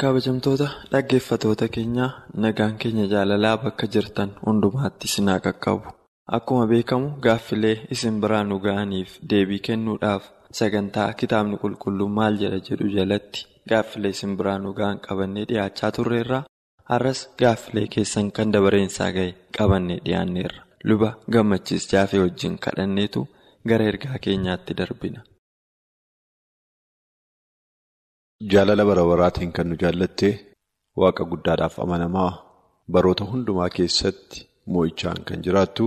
Kabajamtoota dhaggeeffatoota keenyaa nagaan keenya jaalalaa bakka jirtan hundumaatti sinaa qaqqabu. Akkuma beekamu gaaffilee isin biraa nu ga'aniif deebii kennuudhaaf sagantaa kitaabni qulqulluu maal jedha jedhu jalatti gaaffilee isin biraa nu ga'an qabannee dhiyaachaa turreerra. Har'as gaaffilee keessan kan dabareensaa ga'e qabannee dhiyaanneerra. Luba gammachiis jaafee wajjin kadhanneetu gara ergaa keenyaatti darbina. Jaalala bara baraatiin kan nu jaallatte waaqa guddaadhaaf amanamaa baroota hundumaa keessatti moo'ichaan kan jiraattu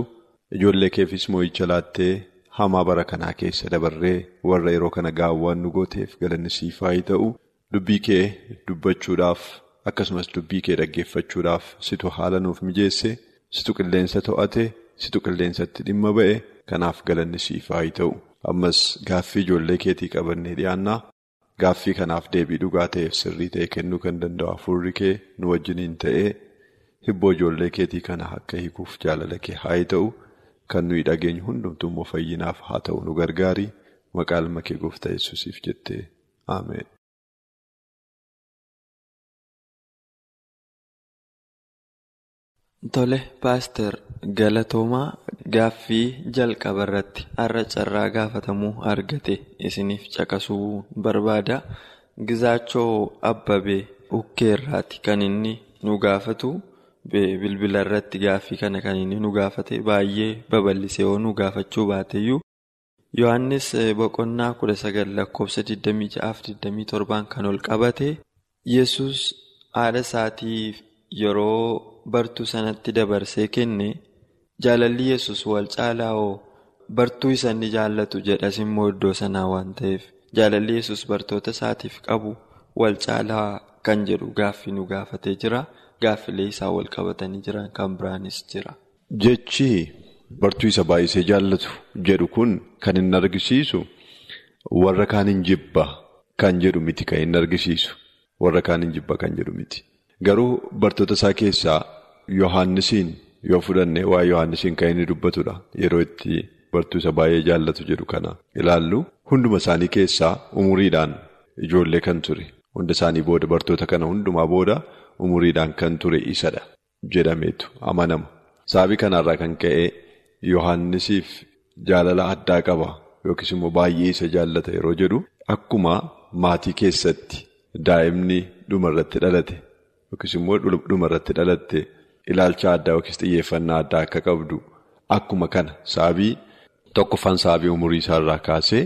ijoollee keefis moo'icha laattee hamaa bara kanaa keessa dabarree warra yeroo kana gaawwaan nu gooteef galanni siif haa ta'u dubbii kee dubbachuudhaaf akkasumas dubbii kee dhaggeeffachuudhaaf situ haala nuuf mijeesse situ qilleensa to'ate situ qilleensatti dhimma ba'e kanaaf galanni siif haa ta'u ammas gaaffii ijoollee keetii qabannee dhiyaannaa. Gaaffii kanaaf deebii dhugaa ta'eef sirrii ta'e kennuu kan danda'u hafuurri kee nu wajjiniin ta'ee hibboo ijoollee keetii kana akka hiikuuf jaalala kee haa ta'u kan nuyi dhageenyu hundumtuu immoo fayyinaaf haa ta'u nu gargaari maqaa ilma kee gooftaa yesuusiif jettee ameen. Tole paaster galatoomaa gaaffii jalqaba irratti har'a carraa gaafatamuu argate isiniif caqasuu barbaada. Gizaachoo Abbabee Ukkeerraati kan inni nu gaafatu bilbila irratti gaaffii kana kan inni nu gaafate baay'ee babal'isee yoo nu gaafachuu baateyyuu Yohaannis boqonnaa kudha sagal lakkoofsa 26-27 kan ol qabate Yesus haadha isaatiif yeroo. Bartuu sanatti dabarsee kenne jaalalli yesus wal caalaa hoo bartuu isa inni jaallatu jedhas immoo iddoo sanaa waan ta'eef jaalalli yesus bartoota isaatiif qabu wal caalaa kan jedhu gaaffii nu gaafatee jira gaaffilee isaa wal qabatanii jiran kan biraanis jira. Jechi bartuu isa baay'isee jaallatu jedhu kun kan inni argisiisu warra kaan hin jibba kan jedhu miti kan inni argisiisu warra kaan hin jibba kan jedhu miti. Garuu bartoota isaa keessaa Yohaannisiin yoo fudhanne waa Yohaannisiin kan inni dubbatudha. Yeroo itti bartuu isa baay'ee jaallatu jedhu kana ilaallu hunduma isaanii keessaa umuriidhaan ijoollee kan ture. Hunda isaanii booda bartoota kana hundumaa booda umuriidhaan kan ture isadha jedhameetu amanama. Sababii kanarraa kan ka'e Yohaannisiif jaalala addaa qaba yookiis immoo baay'ee isa jaallata yeroo jedhu akkuma maatii keessatti daa'imni dhumarratti dhalate. Yookiis immoo dhuma irratti dhalatte ilaalcha addaa yookiis xiyyeeffannaa addaa akka qabdu akkuma kana sababii tokkoffaan sababii umurii isaarraa kaasee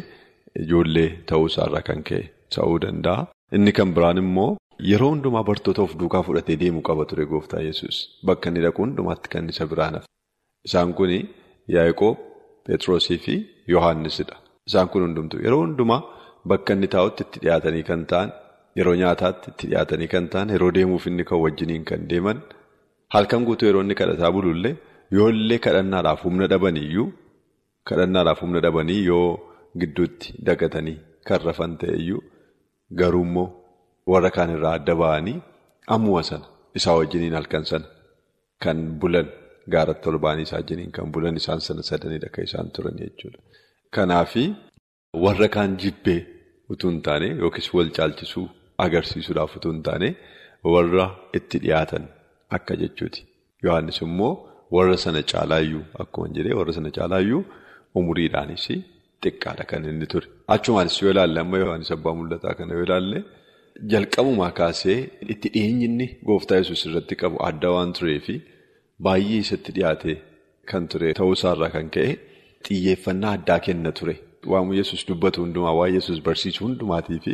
ijoollee ta'uu isaarraa kan ka'e ta'uu danda'a. Inni kan biraan immoo yeroo hundumaa bartoota of duukaa fudhatee deemuu qaba ture gooftaa yesus bakka inni dhaqu hundumaatti kan isa biraan hafe. Isaan kun Yaaqoob, Pheexroosii fi Yohaannisidha. Isaan kun hundumtu yeroo hundumaa bakka inni taa'utti itti dhiyaatanii kan ta'an. Yeroo nyaataatti itti dhiyaatanii kan ta'an yeroo deemuuf inni kan wajjiniin kan deeman halkan guutuu yeroo inni kadhataa bulullee yoollee kadhannaadhaaf humna dhabaniyyuu kadhannaadhaaf humna dhabanii yoo gidduutti dagatanii kan rafan ta'eyyuu garuu immoo warra kaan irraa adda ba'anii ammuma sana isaa wajjiniin halkan sana kan bulan gaaratti ol ba'anii isaa wajjiniin kan bulan isaan sana sadanidha kan isaan turan jechuudha. Kanaafi warra kaan jibbee utuu hin taane yookiis wal caalchisuu. Agarsiisuudhaaf utuu hin taane warra itti dhiyaatan akka jechuuti. Yohaannis immoo warra sana caalaayyuu akkuma jedhee warra sana caalaayyuu umuriidhaanis xiqqaadha kan inni ture. Achumaanis yoo ilaalle amma Yohaannis abbaa mul'ataa kana yoo ilaalle jalqabumaa kaasee itti dhiyeenyi inni gooftaa yesus irratti qabu adda waan tureefi baay'ee isatti dhiyaate kan ture ta'uusaarraa kan ka'e xiyyeeffannaa addaa kenna ture. Waamu yesus dubbatu hundumaa waa'ee yesus barsiisu hundumaatii fi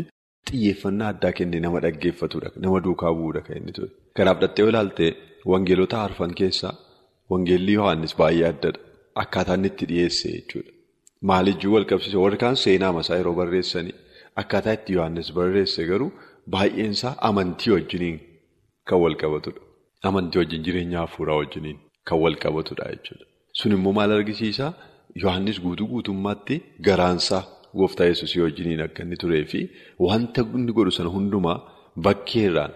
xiyyeeffannaa addaa kennee nama dhaggeeffatudha. Nama duukaa bu'uudha kan inni ture. Kanaaf dhattee ilaalte wangeelota arfan keessaa wangeelli Yohaannis baay'ee addadha. Akkaataa inni itti dhiyeesse jechuudha. Maalijjuu wal qabsiise warri kaan seenaa masaa yeroo barreessanii akkaataa itti Yohaannis barreesse garuu baay'een isaa amantii wajjiniin kan wal qabatudha. Amantii wajjin jireenya hafuuraa wajjiniin kan wal qabatudha jechuudha. Sun immoo maal argisiisaa? Yohaannis guutuu guutummaatti garaansaa gooftaa yesuusii wajjiniin akka inni turee fi wanta inni godhu sana hundumaa bakkeerraan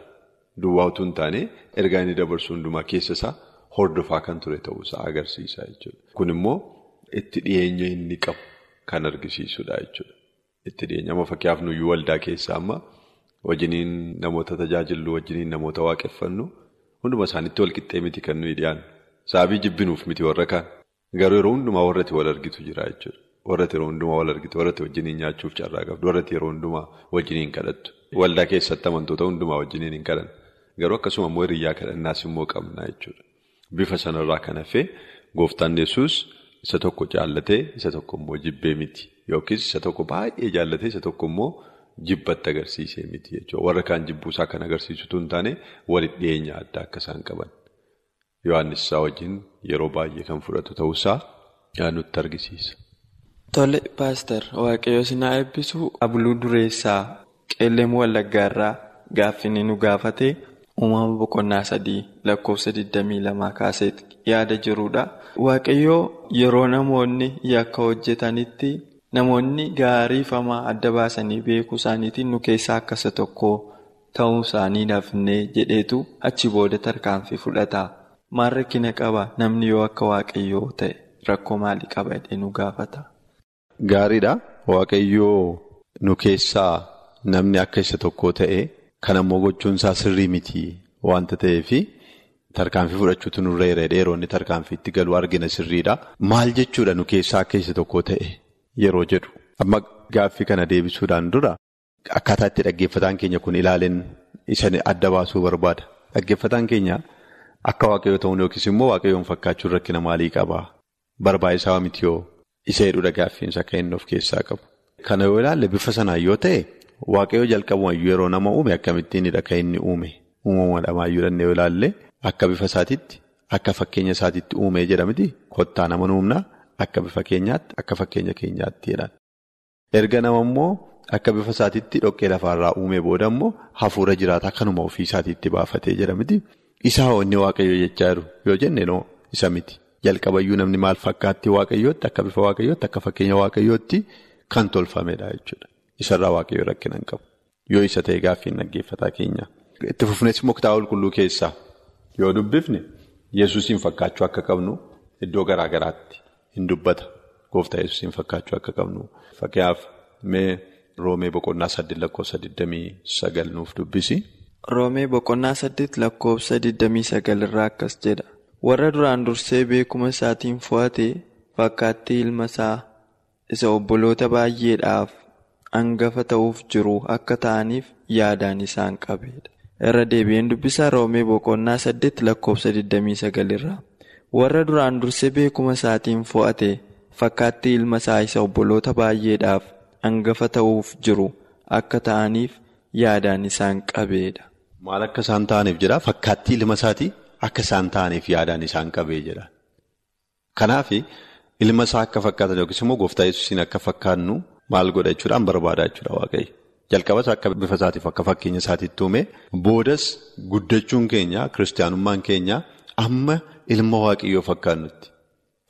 duwwaa utuu hin taane ergaa inni dabarsu hundumaa keessa isaa hordofaa kan ture ta'uusaa agarsiisa jechuudha. Kun immoo itti dhiyeenya inni qabu kan argisiisudha jechuudha. Itti dhiyeenya amma fakkeenyaaf nuyyuu waldaa keessaa amma wajjiniin namoota tajaajillu wajjiniin namoota waaqeffannu hunduma isaaniitti walqixxee miti kan nuyi dhiyaannu. Sababii jibbinuuf miti warra kaan. Garuu yeroo hundumaa warratti wal argitu jira jechuudha. Warratti yeroo hundumaa wal argitu, warratti wajjiniin nyaachuuf carraa qabdu, warratti yeroo hundumaa wajjiniin kadhattu. Waldaa keessatti amantoota hundumaa wajjiniin hin kadhannu. Garuu akkasuma immoo hiriyyaa kadhannaas immoo qabna jechuudha. Bifa sanarraa kan hafee gooftaan yesuus isa tokko jaallatee isa tokko immoo jibbee miti. Yookiis isa tokko baay'ee jaallatee isa tokko immoo jibbatti agarsiisee miti jechuudha. Warra kaan jibbuusaa kan agarsiisutu hin taane walitti dhiyeenya addaa akka isaan qaban. Yohaannis isaa wajjin yeroo baay'ee kan fudhatu ta'uusaa nutti argisiisa. Tole paaster waaqayyo sinaa eebbisu abuluu dureessaa qeellemuu wallaggaarraa gaaffinni nu gaafate uumama boqonnaa sadii lakkoofsa 22 kaasee yaada jirudha. Waaqayyoo yeroo namoonni yakka hojjetanitti namoonni gaariifamaa adda baasanii beekuu isaaniitiin nu keessaa akka isa tokko ta'uu isaanii nafnee jedheetu achi booda tarkaanfii fudhata. Maal rakkina qaba namni yoo akka waaqayyoo ta'e rakkoo maalii qaba jedhee nu gaafata? Gaariidha. Waaqayyoo nu keessaa namni akka isa tokkoo ta'e kan ammoo gochuunsaa sirrii miti wanta ta'eefi tarkaanfii fudhachuutu nurra jireedha yeroo inni tarkaanfiitti galu argina sirriidha. Maal jechuudha nu keessaa akka isa tokkoo ta'e yeroo jedhu. Amma gaaffii kana deebisuudhaan dura akkaataa itti dhaggeeffataan keenya kun ilaaleen isa adda baasuu barbaada. Dhaggeeffataan keenya. Akka waaqayyoo ta'uun yookiis immoo waaqayyoon fakkaachuun rakkina maalii qabaa? Barbaachisaa miti yoo isa hedduudha gaaffiinsa inni of keessaa qabu. Kana yoo ilaalle bifa sanaan yoo ta'e waaqayyoo jalqabumayyuu yeroo nama uume akkamittiinidha kan inni uume? Uumamadhamaayyuu danda'e yoo ilaalle akka bifa isaatiitti akka fakkeenya isaatiitti uume jedhamti kottaa nama uumnaa akka bifa keenyaatti akka fakkeenya keenyaatti jedhan. Erga nama immoo akka bifa isaatiitti dhoqqee lafaarraa uume booda immoo hafuura jiraataa kanuma ofii isaatiitti baafatee jedhamti. Isaa inni waaqayyoo jechaa jiru yoo jenne isa miti. Jalqabayyuu namni maal fakkaatti waaqayyootti akka bifa waaqayyootti akka fakkeenya waaqayyootti kan tolfamedha jechuudha. Isarraa waaqayyoo rakkina hin qabu. Yoo isa ta'e gaaffiin dhaggeeffataa keenya. Itti fufnes kitaaba qulqulluu keessaa yoo dubbifne yesuusiin fakkaachuu akka qabnu iddoo garaa garaatti hin dubbata. Gooftaa yesuusiin fakkaachuu akka qabnu. Fakkeenyaaf mee roomee boqonnaa saddeet lakkoofsa 29 nuuf dubbisi. Roomee boqonnaa saddeet lakkoofsa 29 irraa akkas jedha. Warra duraan dursee beekuma isaatiin fo'ate fakkaattii ilma isaa isa obboloota baay'eedhaaf hangafa ta'uuf jiru akka ta'aniif yaadaan isaan qabeedha. Irra deebi'een dubbisaa Roomee boqonnaa saddeet lakkoofsa 29 irraa. Warra duraan dursee beekuma isaatiin fo'ate fakkaattii ilma isaa isa obboloota baay'eedhaaf hangafa ta'uuf jiru akka ta'aniif yaadaan isaan qabeedha. Maal akka isaan ta'aniif jedhaa fakkaattii ilma isaatii akka isaan ta'aniif yaadaan isaan qabee jedha. Kanaaf ilma isaa akka fakkaatan yookiis immoo gooftaa yesuusiin akka fakkaannu maal godha jechuudhaan barbaada jechuudha waaqayyo. Jalqabas akka bifa isaatiif akka fakkeenya isaatiitti uume boodas guddachuun keenya kiristaanummaan keenya amma ilma waaqayyoo fakkaannutti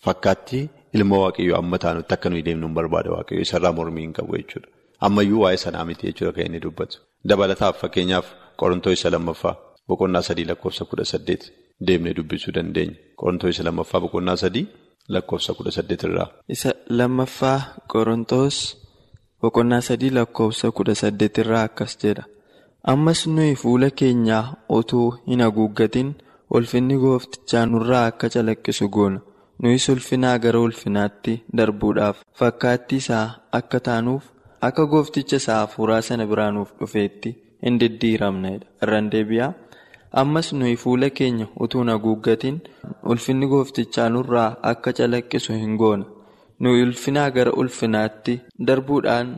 fakkaattii ilma waaqayyoo amma taanutti akka nuyi deemnu barbaada waaqayyo isarraa mormii hin qabu jechuudha. Ammayyuu waa'ee sanaa miti jechuudha kan inni dubbatu. Dabalataaf fakkeenyaaf Qorontoo isa lammaffaa boqonnaa sadii lakkoofsa kudha saddeet deemnee dubbisuu dandeenya. Qorontoo isa lammaffaa boqonnaa sadii lakkoofsa kudha saddeet irraa. Isa lammaffaa Qorontoos boqonnaa sadii lakkoofsa kudha saddeet irraa akkas jedha. Ammas nuyi fuula keenyaa utuu hin haguuggatin ulfinni gooftichaa nurraa akka calaqqisu goona. Nuyis ulfinaa gara ulfinaatti darbuudhaaf fakkaattii isaa akka taanuuf akka goofticha isaa hafuuraa sana biraa nuuf dhufeetti hin diddiiramnedha. Irraan deebi'aa. Ammas nuyi fuula keenya utuu hin haguuggatin ulfinni gooftichaa nurraa akka calaqqisu hin goona. Nuyi ulfinaa gara ulfinaatti darbuudhaan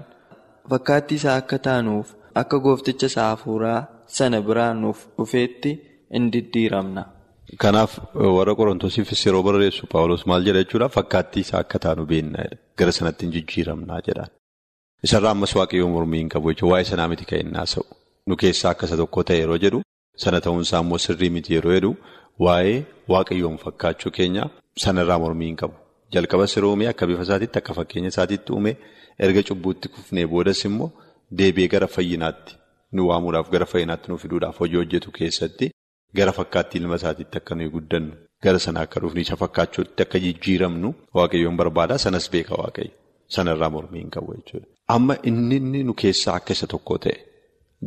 fakkaattii isaa akka taanuuf akka goofticha isaa hafuuraa sana biraa nuuf dhufeetti in diddiiramna. Kanaaf warra Qorontosiifis yeroo barreessu Paawulos maal jedha jechuudha fakkaattii isaa akka taanu beekna gara sanatti hin jijjiiramnaa jedhaan. Isarraa ammas waaqayyoon mormii hin qabu jechuudha waa'ee sanaa miti kan inni haasa'u. Nu keessaa akka isa tokko ta'e yeroo jedhu sana ta'uunsaa immoo sirrii miti yeroo jedhu waa'ee waaqayyoon fakkaachuu keenya sanarraa mormii hin qabu. Jalqaba uume akka bifa isaatiitti akka fakkeenya isaatiitti uume erga cubbuutti kufnee boodas immoo deebi'ee gara fayyinaatti nu waamuudhaaf gara fayyinaatti nu fiduudhaaf hojii hojjetu keessatti gara fakkaattii ilma isaatiitti akka nuyi guddannu gara sana akka dhufni isa fakkaachuutti akka jijjiiramnu waaqayyoon barbaada sanas beeka waaqayyo sanarraa mormii hin qabu jechuudha. Amma inni nu keessaa akka isa tokko ta'e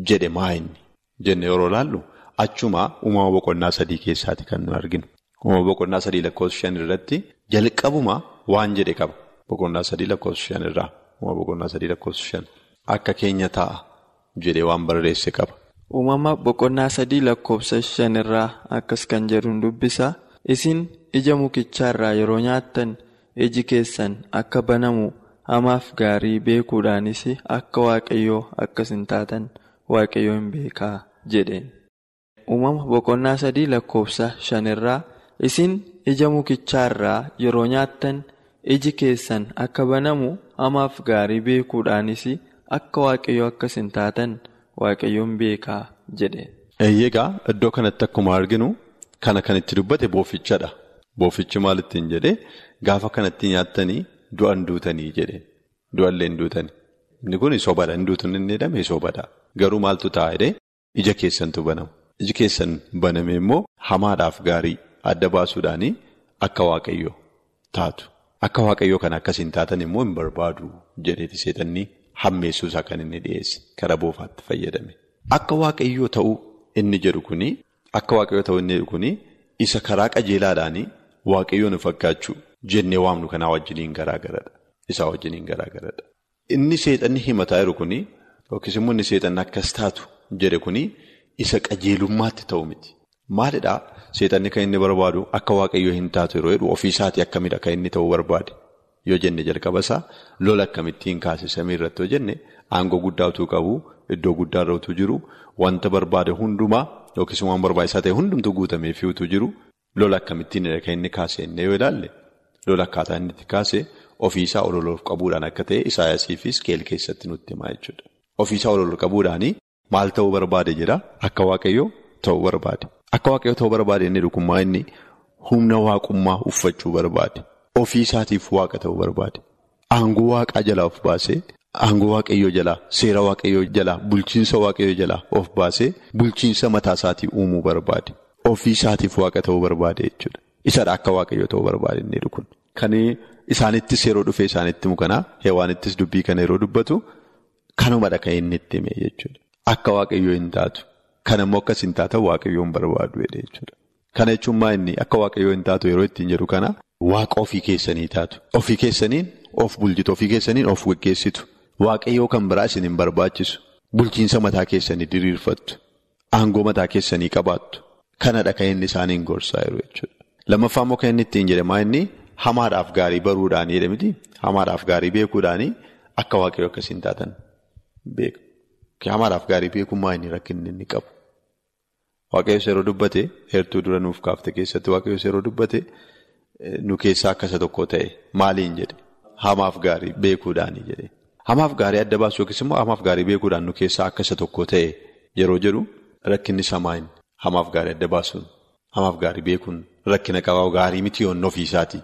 jedhe maa inni jenne yeroo laallu achumaa uumama boqonnaa sadii keessaati kan nu arginu. Uumama boqonnaa sadii lakkoofsa shan irratti jalqabuma waan jedhe qaba. Boqonnaa sadii lakkoofsa shan irraa uumama boqonnaa sadii lakkoofsa shan akka keenya ta'a jedhee waan barreesse qaba. Uumama boqonnaa sadii lakkoofsa shan irraa akkas kan jedhuun dubbisa. Isin ija mukichaarraa yeroo nyaattan iji keessan akka banamu hamaaf gaarii beekuudhaanis akka waaqayyoo akkas hin taatan waaqayyoo hin beekaa jedheen. Uumama boqonnaa sadii lakkoofsa shanirraa isin ija mukichaarraa yeroo nyaattan iji keessan akka banamu hamaaf gaarii beekuudhaanis akka waaqayyoo akkas hin taatan waaqayyoo hin beekaa jedheen. Egaa iddoo kanatti akkuma arginu kana kan itti dubbate boofichadha. Boofichi maal ittiin jedhee gaafa kanatti nyaattanii du'an duutanii jedheen. Du'allee hin duutanii. Inni kun sobadha. Hin duutuun inni jedhame sobadha. Garuu maaltu ta'a jedhee ija keessantu banamu. Iji keessan baname immoo hamaadhaaf gaarii adda baasuudhaanii akka waaqayyoo taatu. Akka waaqayyoo kana akkas hin taatan immoo hin barbaadu jedheeti seexanni hammeessuusaa kan inni dhiyeesse karaa boofaatti fayyadame. Akka waaqayyoo ta'uu inni jedhu kuni akka waaqayyoo ta'uu inni jedhu kuni isa karaa qajeelaadhaanii waaqayyoon fakkaachuu jennee waamnu kanaa wajjiniin garaagaradha. Isaa wajjiniin garaagaradha. Inni seexanni himataa jiru kuni yookiis immoo inni seexanni akkas taatu jedhe kuni isa qajeelummaatti ta'u miti. Maalidhaa seexanni kan inni barbaadu akka waaqayyoo hin taatu yeroo jedhu ofiisaatii akkamidha kan inni ta'uu barbaade yoo jenne jalqaba isaa lola akkamittiin kaase samii irratti yoo jenne aangoo guddaa utuu qabu iddoo guddaa irra utuu jiru wanta barbaade hundumaa yookiis waan barbaachisaa ta'e hundumtuu guutamee fi utuu jiru lola akkamittiin kan inni kaase yoo ilaalle lola akkaataa inni itti kaase ofiisaa ololof qabuudhaan akka ta'e Isaayyaasiifis keel keessatti nutti himaa jechuudha. Ofiisaa ololof qabuudhaanii maal ta'uu barbaade jedha akka waaqayyoo ta'uu barbaade. Akka waaqayyoo ta'uu barbaade inni dhukummaa inni humna waaqummaa uffachuu barbaade. Ofii isaatiif waaqa ta'uu barbaade. Aangoo waaqaa jalaa of baasee aangoo waaqayyoo jalaa seera waaqayyoo jalaa bulchiinsa waaqayyoo jalaa of baasee bulchiinsa mataa isaatii uumuu barbaade. Ofii isaatiif waaqa ta'uu barbaade jechuudha. Isadha akka waaqayyoo ta'uu barbaade inni kun. Kan isaanittis yeroo dhufee isaanitti mukanaa heewaanittis dubbii kana yeroo dubbatu kanumadha kan inni itti hime jechuudha. Akka waaqayyoo hin taatu. Kan immoo akkas hin taatan waaqayyoo hin barbaadu jechuudha. Kana jechuun maa inni akka waaqayyoo hin taatu yeroo ittiin jedhu kana waaqa ofii keessanii taatu. Ofii keessaniin of bulchitu. Ofii keessaniin of geggeessitu. Waaqayyoo kan biraa isin hin barbaachisu. Bulchiinsa mataa keessanii diriirfattu. Aangoo mataa keessanii qabaattu. Kanadha kan inni isaaniin gorsaa jiru jechuudha. Lammaffaa immoo kan inni ittiin jedhe maa inni hamaadhaaf gaarii baruudhaanii jedhe miti. Hamaadhaaf gaarii beekuudhaanii akka waaqayyoo akkas hin taatan beeka. Hamaadhaaf gaarii beekummaa inni rakkinni inni qabu. Waaqayyoos yeroo dubbate heertuu dura nuuf kaafte keessatti waaqayyoos yeroo dubbate nu keessaa akka isa tokko ta'e. Maaliin jedhe? Hamaaf gaarii beekuudhaanii jedhe. Hamaaf gaarii adda baasu yookiis immoo hamaaf gaarii beekuudhaan nu keessaa akka isa tokko ta'e yeroo jedhu rakkinni samaa hamaaf gaarii adda baasuun hamaaf gaarii beekuun rakkina qabaa gaarii miti yoon ofiisaati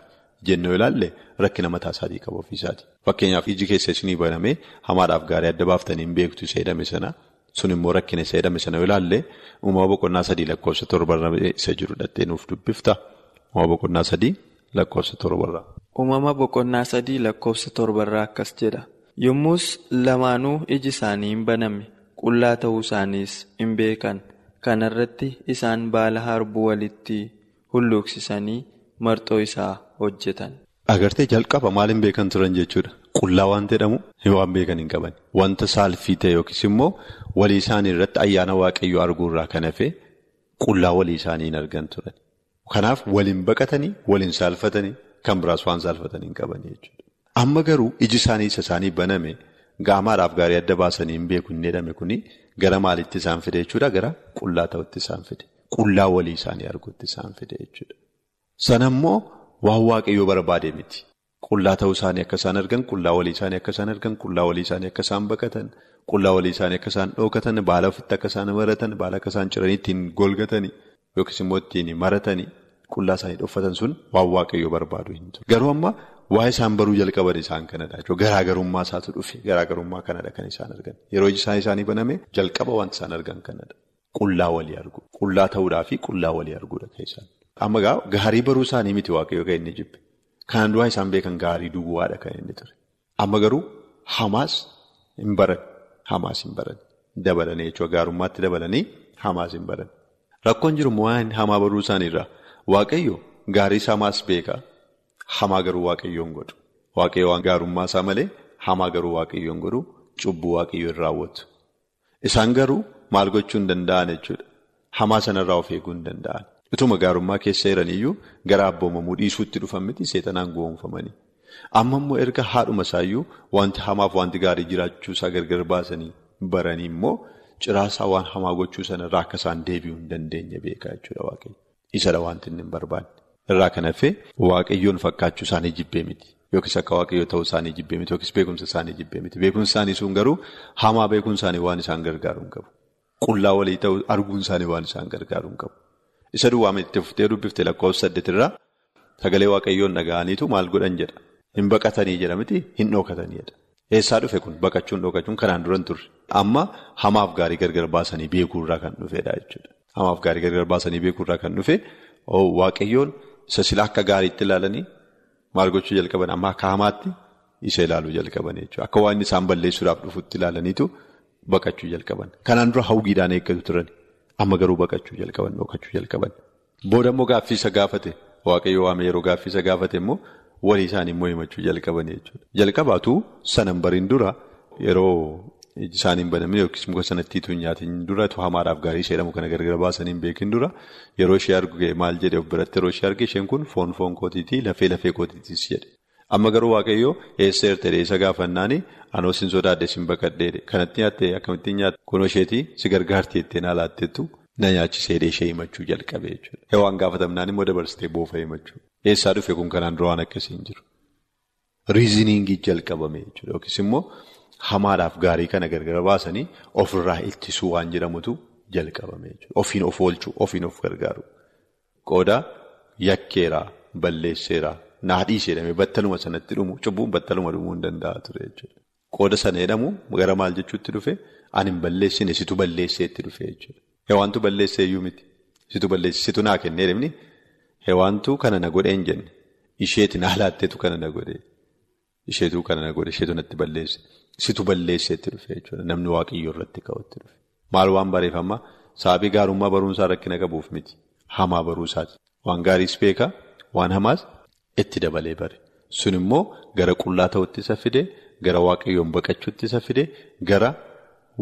jennee ilaalle rakkina mataa isaatii qaba ofiisaati. Fakkeenyaaf iji keessa isinii banamee hamaadhaaf gaarii adda baaftanii hin beektu isa jedhame sana. Sun immoo rakkina isa jedhame sana ilaalle uumama boqonnaa sadii lakkoofsa torbarra isa jiru dhattee nuuf dubbifta. Uumama boqonnaa sadii lakkoofsa torbarraa. Uumama boqonnaa sadii lakkoofsa torbarraa akkas jedha. Yommus lamaanuu iji isaanii hin baname qullaa ta'uu isaaniis hin beekan. Kana irratti isaan baala harbuu walitti hulluuqsisanii marxoo isaa hojjetan. Agartee jalqaba maal hin beekan turan jechuudha. Qullaa waan jedhamu waan beekan hin qaban. Wanta saalfii ta'e yookiis immoo walii isaanii irratti ayyaana waaqayyoo arguurraa kan hafe qullaa walii isaanii hin argan turan. Kanaaf waliin baqatanii waliin saalfatanii kan biraas waan saalfatanii hin qaban jechuudha. Amma garuu iji isaanii isa isaanii baname gaamaadhaaf gaarii adda baasanii hin beeku hin jedhame kuni gara maalitti isaan fide jechuudha gara qullaa ta'utti isaan fide qullaa walii isaanii arguutti isaan fide jechuudha. Waan waaqayyoo barbaade miti. Qullaa ta'uu isaanii akka isaan argan, qullaa walii isaanii akka isaan argan, qullaa walii isaanii akka isaan baqatan, qullaa walii isaanii akka isaan dhookatan, baala ofitti akka isaan maratan, baala akka isaan ciranii ittiin golgatanii yookiis immoo ittiin maratanii qullaa isaanii dhoffatan sun waan waaqayyoo barbaadu hin. Garuu amma waa isaan baruu jalqaban isaan kanadha. Garaagarummaa isaatu dhufe garaagarummaa kanadha kan isaan argan. Yeroo isaan isaanii baname jalqaba wanti isaan argan kanadha. Qullaa walii argu. Qullaa ta'uudhaa fi qullaa walii arguudha keessaa. Amma gaarii baruu isaanii miti waaqayyoo kan inni jibbe. Kanaan duraa isaan beekan gaarii duwwaadha kan inni ture. Amma garuu hamaas hin baran. Hamaas hin baran. Dabalanii jechuudha gaarummaatti dabalanii hamaas hin baran. Rakkoon jiru waan hamaa baruu isaaniirraa waaqayyo gaarii hamaas beeka. Hamaa garuu waaqayyoon godhu. Waaqayyo waan gaarummaa isaa malee hamaa garuu waaqayyoon godhu cubbuu waaqayyoo hin raawwatu. Isaan garuu maal gochuu hin danda'an jechuudha. Hamaa sanarraa of eeguu hin danda'an. Utuma gaarummaa keessa jiraniyyuu gara abboomamuu dhiisuutti dhufan miti seexanaan goonfamanii. Amma immoo erga haadhuma isaayyuu wanti hamaaf wanti gaarii jiraachuu isaa gargar baasanii baranii immoo ciraasaa waan hamaa gochuu sanarraa akka isaan deebi'uu hin dandeenye beekaa jechuudha waaqayyo. Isadha wanti inni hin barbaanne. Irraa kan hafe waaqayyoon fakkaachuu isaanii jibbee miti. Yookiis akka waaqayyoo ta'uu isaanii jibbee miti. Yookiis beekumsa isaanii jibbee miti. Beekumsi isaanii sun garuu hamaa beekuun isaanii waan isaan gargaaru hin qabu. Qullaa walii ta'uu arguun isaanii waan isaan gargaaru hin qabu. Isa duwwaame itti fuftee dubbiftee lakkoofsa saddeetirraa sagalee waaqayyoon dhaga'aniitu maal godhan jedha. Hin baqatanii jedha miti hin dhookatanii jedha. Eessaa dhufe kun baqachuun dhookachuun kanaan dura hin turre. Amma hamaaf gaarii gargar baasanii beekuurraa kan dhufedha jechuudha. Hamaaf gaarii gargar baasanii beekuurraa kan dhufe waaqayyoon isa sila akka gaariitti ilaalanii maal gochuu jalqaban amma akka hamaatti isa ilaaluu jalqaban jechuudha. Akka waan isaan balleessuudhaaf dhufutti ilaalaniitu baqachuu jalqaban. Kanaan dura hawwiidhaan eeggatu turan. Amma garuu baqachuu jalqaban dhookachuu jalqaban. Booda immoo gaaffii isa gaafate waaqayyo waame yeroo gaaffii isa gaafate immoo walii isaanii immoo himachuu jalqaban jechuudha. Jalqabaatu sanan bariin dura yeroo isaan hin banamin yookiis muka sanatti hin nyaatin dura hamaadhaaf gaarii ishee jedhamu kana gargar baasanii hin beekin dura yeroo ishee arge maal jedhee of biratti yeroo ishee arge isheen kun foon foon kootiitii lafee lafee kootiitiis jedhe. Amma garuu waaqayyo eessa ertee isa gaafannaani anoo sin sodaadde sin baqadheedhe kanatti nyaattee akkamittiin nyaatte kunoo isheetii si gargaarti jettee naa laatteettu na nyaachisee ishee himachuu jalqabe jechuudha. Yoo waan gaafatamnaan immoo dabarsitee boofa himachuu. Eessaa dhufe kun kanaan dura waan akkasii hin jiru. Riiziniingii jalqabame jechuudha yookiis immoo hamaadhaaf gaarii kana gargar baasanii ofirraa ittisuu waan jedhamutu jalqabame jechuudha. Ofiin of oolchuu, ofiin of gargaaru. Qooda yakkeeraa, balleesseeraa. Naadhiis jedhamee battaluma sanatti dhumu cubbuun battaluma dhumuu hin danda'a ture jechuudha. Qooda sana jedhamu gara maal jechuutti dhufe ani hin balleessine situ balleesseetti dhufe jechuudha. Hewaantu balleessee iyyuu miti. Situ balleesse situ naa kennee deemni hewaantu kana na godhee hin jenne isheeti naa laatteetu kana na godhee isheetu kana na godhe isheetu natti balleesse situ balleesseetti dhufe jechuudha namni waaqayyoo irratti ka'utti dhufe. Maal waan bareeffamaa sababii gaarummaa barumsaa rakkina qabuuf miti hamaa baruusaati. Waan gaariis beekaa waan hamaas. Itti dabalee bare. Sun immoo gara qullaa ta'utti isa fide gara waaqayyoon baqachuutti isa fide gara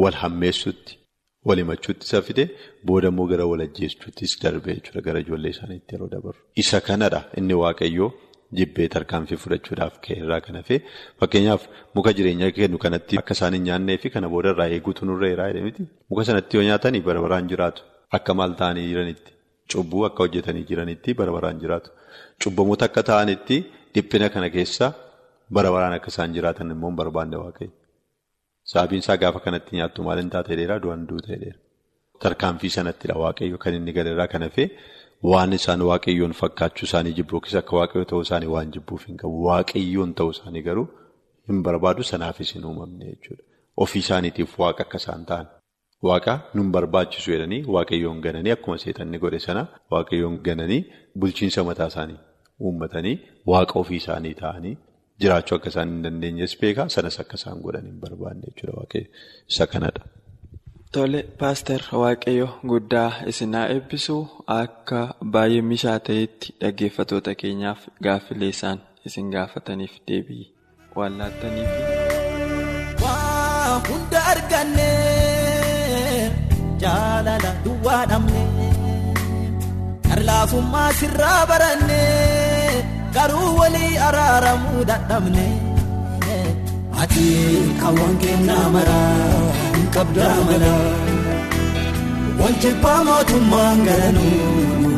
wal hammeessuutti wal himachuutti isa fide booda immoo gara wal ajjeesuuttis darbe jechuudha gara ijoollee isaaniitti yeroo dabaru. Isa kanadha inni waaqayyoo jibbee tarkaanfii fudhachuudhaaf ka'e irraa kan hafe. Fakkeenyaaf muka jireenyaa kennu kanatti akka isaan hin nyaannee fi kana booda irraa eeguutu nurra jiraa jedhamiti muka sanatti yoo nyaatanii bara baraan jiraatu akka maal ta'anii jiranitti cubbuu akka hojjetanii jiranitti bara baraan jiraatu. Cubbamoota akka ta'anitti dhiphina kana keessa bara baraan akka isaan jiraatan immoo barbaanne waaqayyo. Sababiin isaa gaafa kanatti nyaattu maal hin taate dheeraa du'an duute dheera. Tarkaanfii sanattidha waaqayyo kan inni galarraa kan hafe waan isaan waaqayyoon fakkaachuu isaanii jibbu yookiis akka waaqayyo ta'uu isaanii waan jibbuuf hin qabu. Waaqayyoon ta'uu isaanii garuu hin barbaadu sanaafis hin uumamne jechuudha. Ofii isaaniitiif waaqa akka isaan ta'an. Waaqa nun barbaachisu jedhanii waaqayyoon gananii akkuma seexanni godhe sana waaqayyoon gananii bulchiinsa mataa isaanii uummatanii waaqa ofii isaanii ta'anii jiraachuu akka isaan hin dandeenyes beekaa sanas akka isaan godhan hin barbaanne jechuudha waaqayyo isa kanadha. Tole paaster waaqayyo guddaa isinaa eebbisuu akka baay'ee mishaa ta'etti dhaggeeffatoota keenyaaf gaaffilee isaan isin gaafataniif deebii waan laattaniif. Dhabnee qarlaafummaa sirraa barannee garuu walii araaramuu dadhabnee ati kaawwan kennaa maraa hin qabdaa malaa wal jibbaa mootummaan garanuu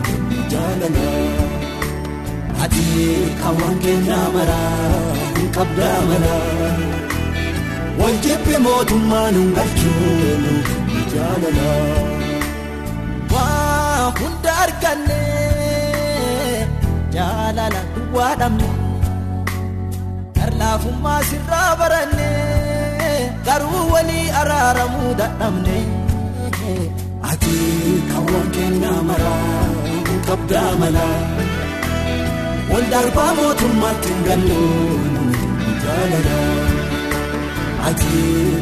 jaalala. Ati kaawwan kennaa maraa hin qabdaa malaa wal jibbi mootummaan hin galchuu jaalala arganne jaalala duwwaa dhabne. Laafummaa sirraa baranne garuu walii araaramuu dadhabne. Ati kaawwan kennaa maraa hin qabdaa malaa. Wal darbaa mootummaatti hin gallu jaalala. Ati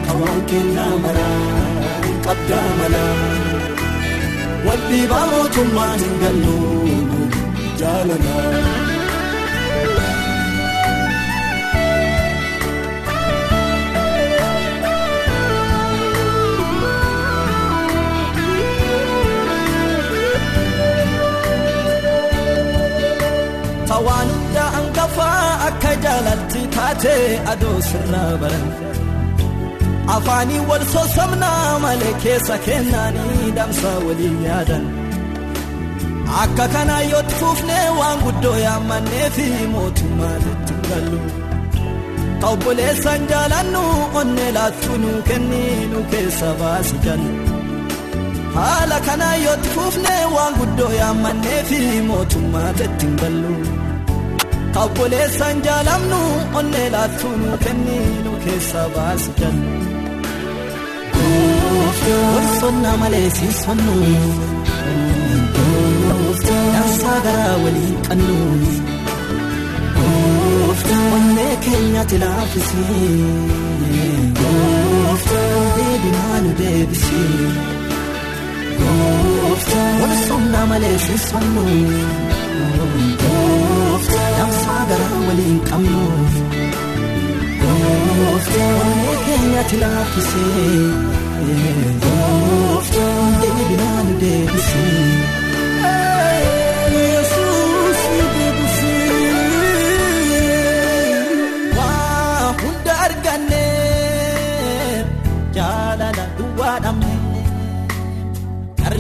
kaawwan kennaa maraa hin qabdaa malaa. Wal dhiibaa mootummaatti hin gallu jaalala. Waan hundaa hangafaa akka jaalatti taate adoo sirraa baran. Afaanii wal sossobnaa malee keessa kennaanii damsaa waliin yaadan. Akka kanaa yoo fuufnee waan guddoo yaammannee fi mootummaa itti gallu. Obboleessaan jaalannu onnee laattuu nu kenniinu keessa baasi jallu. Haala kanaa yoo fuufnee waan guddoo yaammannee fi mootummaa itti gallu. Obboleessaan jaalamnu onnee laattuu nu kenniinu keessa baasi jallu. Gorsonna malee siisonnu. Dansaa garaa waliin qannu. Onnee keenyatti laaffisee. Deebinaa nu deebisee. Gorsonna malee siisonnu. Garaa waliin qabnu. Onnee keenyatti laaffisee. Deebisee. Yesuus nu deebisee.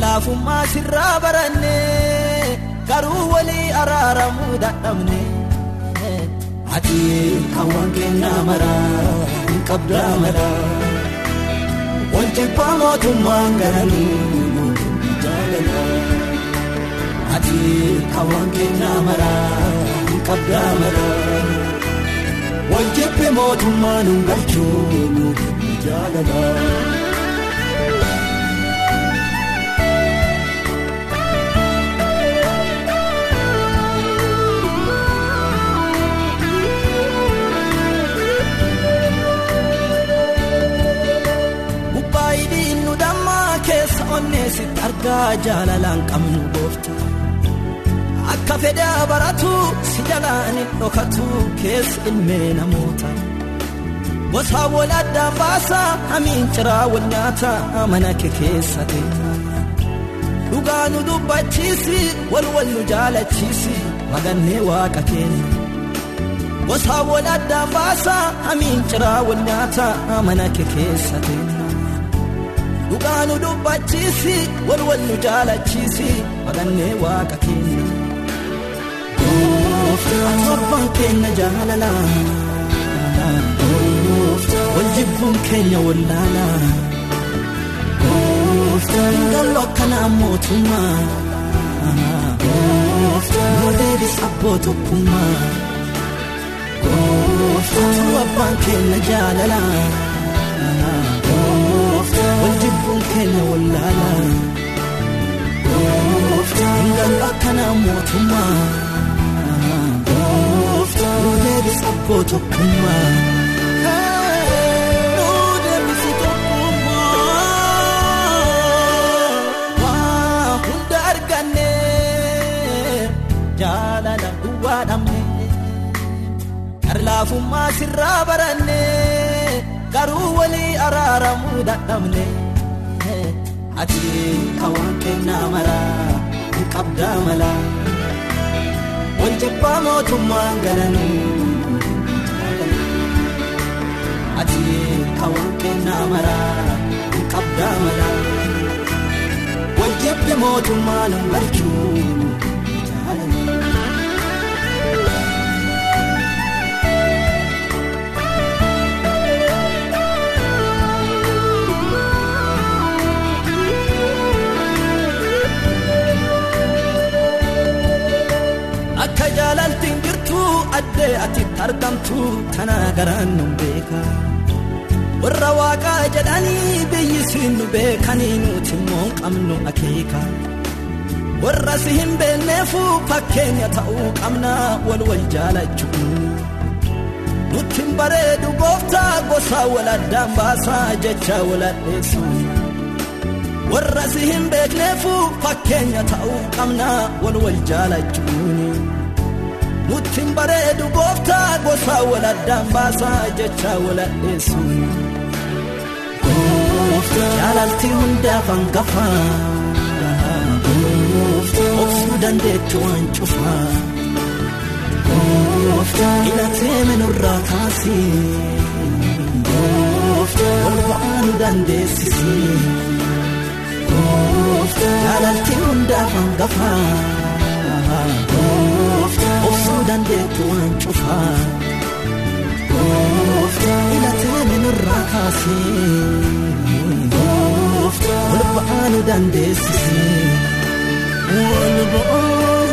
Laafummaa sirraa baranne garuu walii araaramuu dadhabne. Ati kaawwan kennaa maraa hin qabdaa malaa. Wal jibbaa mootummaan garanuu jaalala. Ati kaawwan kennaa maraa hin qabdaa malaa. Wal jibbi mootummaan hin galchuu jaalala. Onneesitti argaa jaalalaan qabnu goofta akka fedhaa baratu si jalaan hin dhokatu keessa ilmee namoota. Gosaa wal addaan baasa hamiin ciraa wal nyaata mana kee keessa dhugaa nu dubbachiisi wal wal nu jaalachiisi magannee waaqa keenya gosaa wal addaan baasa hamiin ciraa wal nyaata mana kee keessa. Dhugaa nu dubbachiisi wal wal nu jaalachiisi magannee waaqa keenya. Abbaan keenya jaalala. Wal jibbuun keenya wallaala. Gallo akkanaa mootummaa. Yoo deebis abboo tokkummaa. Abbaan keenya jaalala. Wal jibbuun keenya wallaala. Gallo akkanaa mootummaa. Yoo deebis abboo tokkummaa. Yoo deebis tokkummaa. Hunda arganne jaalala duwwaa dhabne. Laafummaa sirraa baranne garuu walii araaramuu dadhabne. Ati kaawwan kennaa maraa hin qabdaa malaa. Wal jibbaa mootummaan garanuu. ati kawarqeennaa maraa qabdaa malaa waljibbi mootummaa nu galchuu jaalala. Addee atitti argamtu tanaa garaan nu beeka. Warra waaqaa jedhanii biyyi siin nu beekanii nuti immoo qabnu akeeka. Warra si hin beekneefu fakkeenya ta'uu qabna wal wal jaalachuun. Nutti hin bareedu gooftaa gosaa wal addaan baasaa jecha wal addeessu. Warra si hin beekneefu fakkeenya ta'uu qabna wal wal jaalachuun. Nutti hin bareedu gooftaa gosaa wal addaan baasaa jecha wal addeessu. Jaalalti hundaaf hangafaa. Obsuu dandeettu waan cufaa. Hidhatee minurraa kaasee. Ol ba'aa nu dandeessisee. Jaalalti hundaaf hangafaa. Dandeettu waan cufaa. Hidhatee minurraa kaasee. Ol ba'aa nu dandeessisee. Ol ba'aa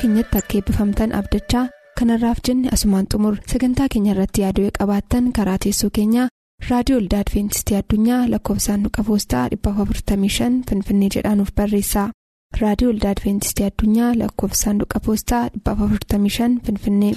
keenyatti akka eebbifamtan abdachaa kanarraaf jenne asumaan xumur sagantaa keenya irratti yaaduu qabaattan karaa teessoo keenyaa raadiyoo olda adventistii addunyaa lakkoofsaanduqa poostaa 455 finfinnee jedhaanuf barreessa raadiyoo olda adventistii addunyaa lakkoofsaanduqa poostaa 455 finfinnee.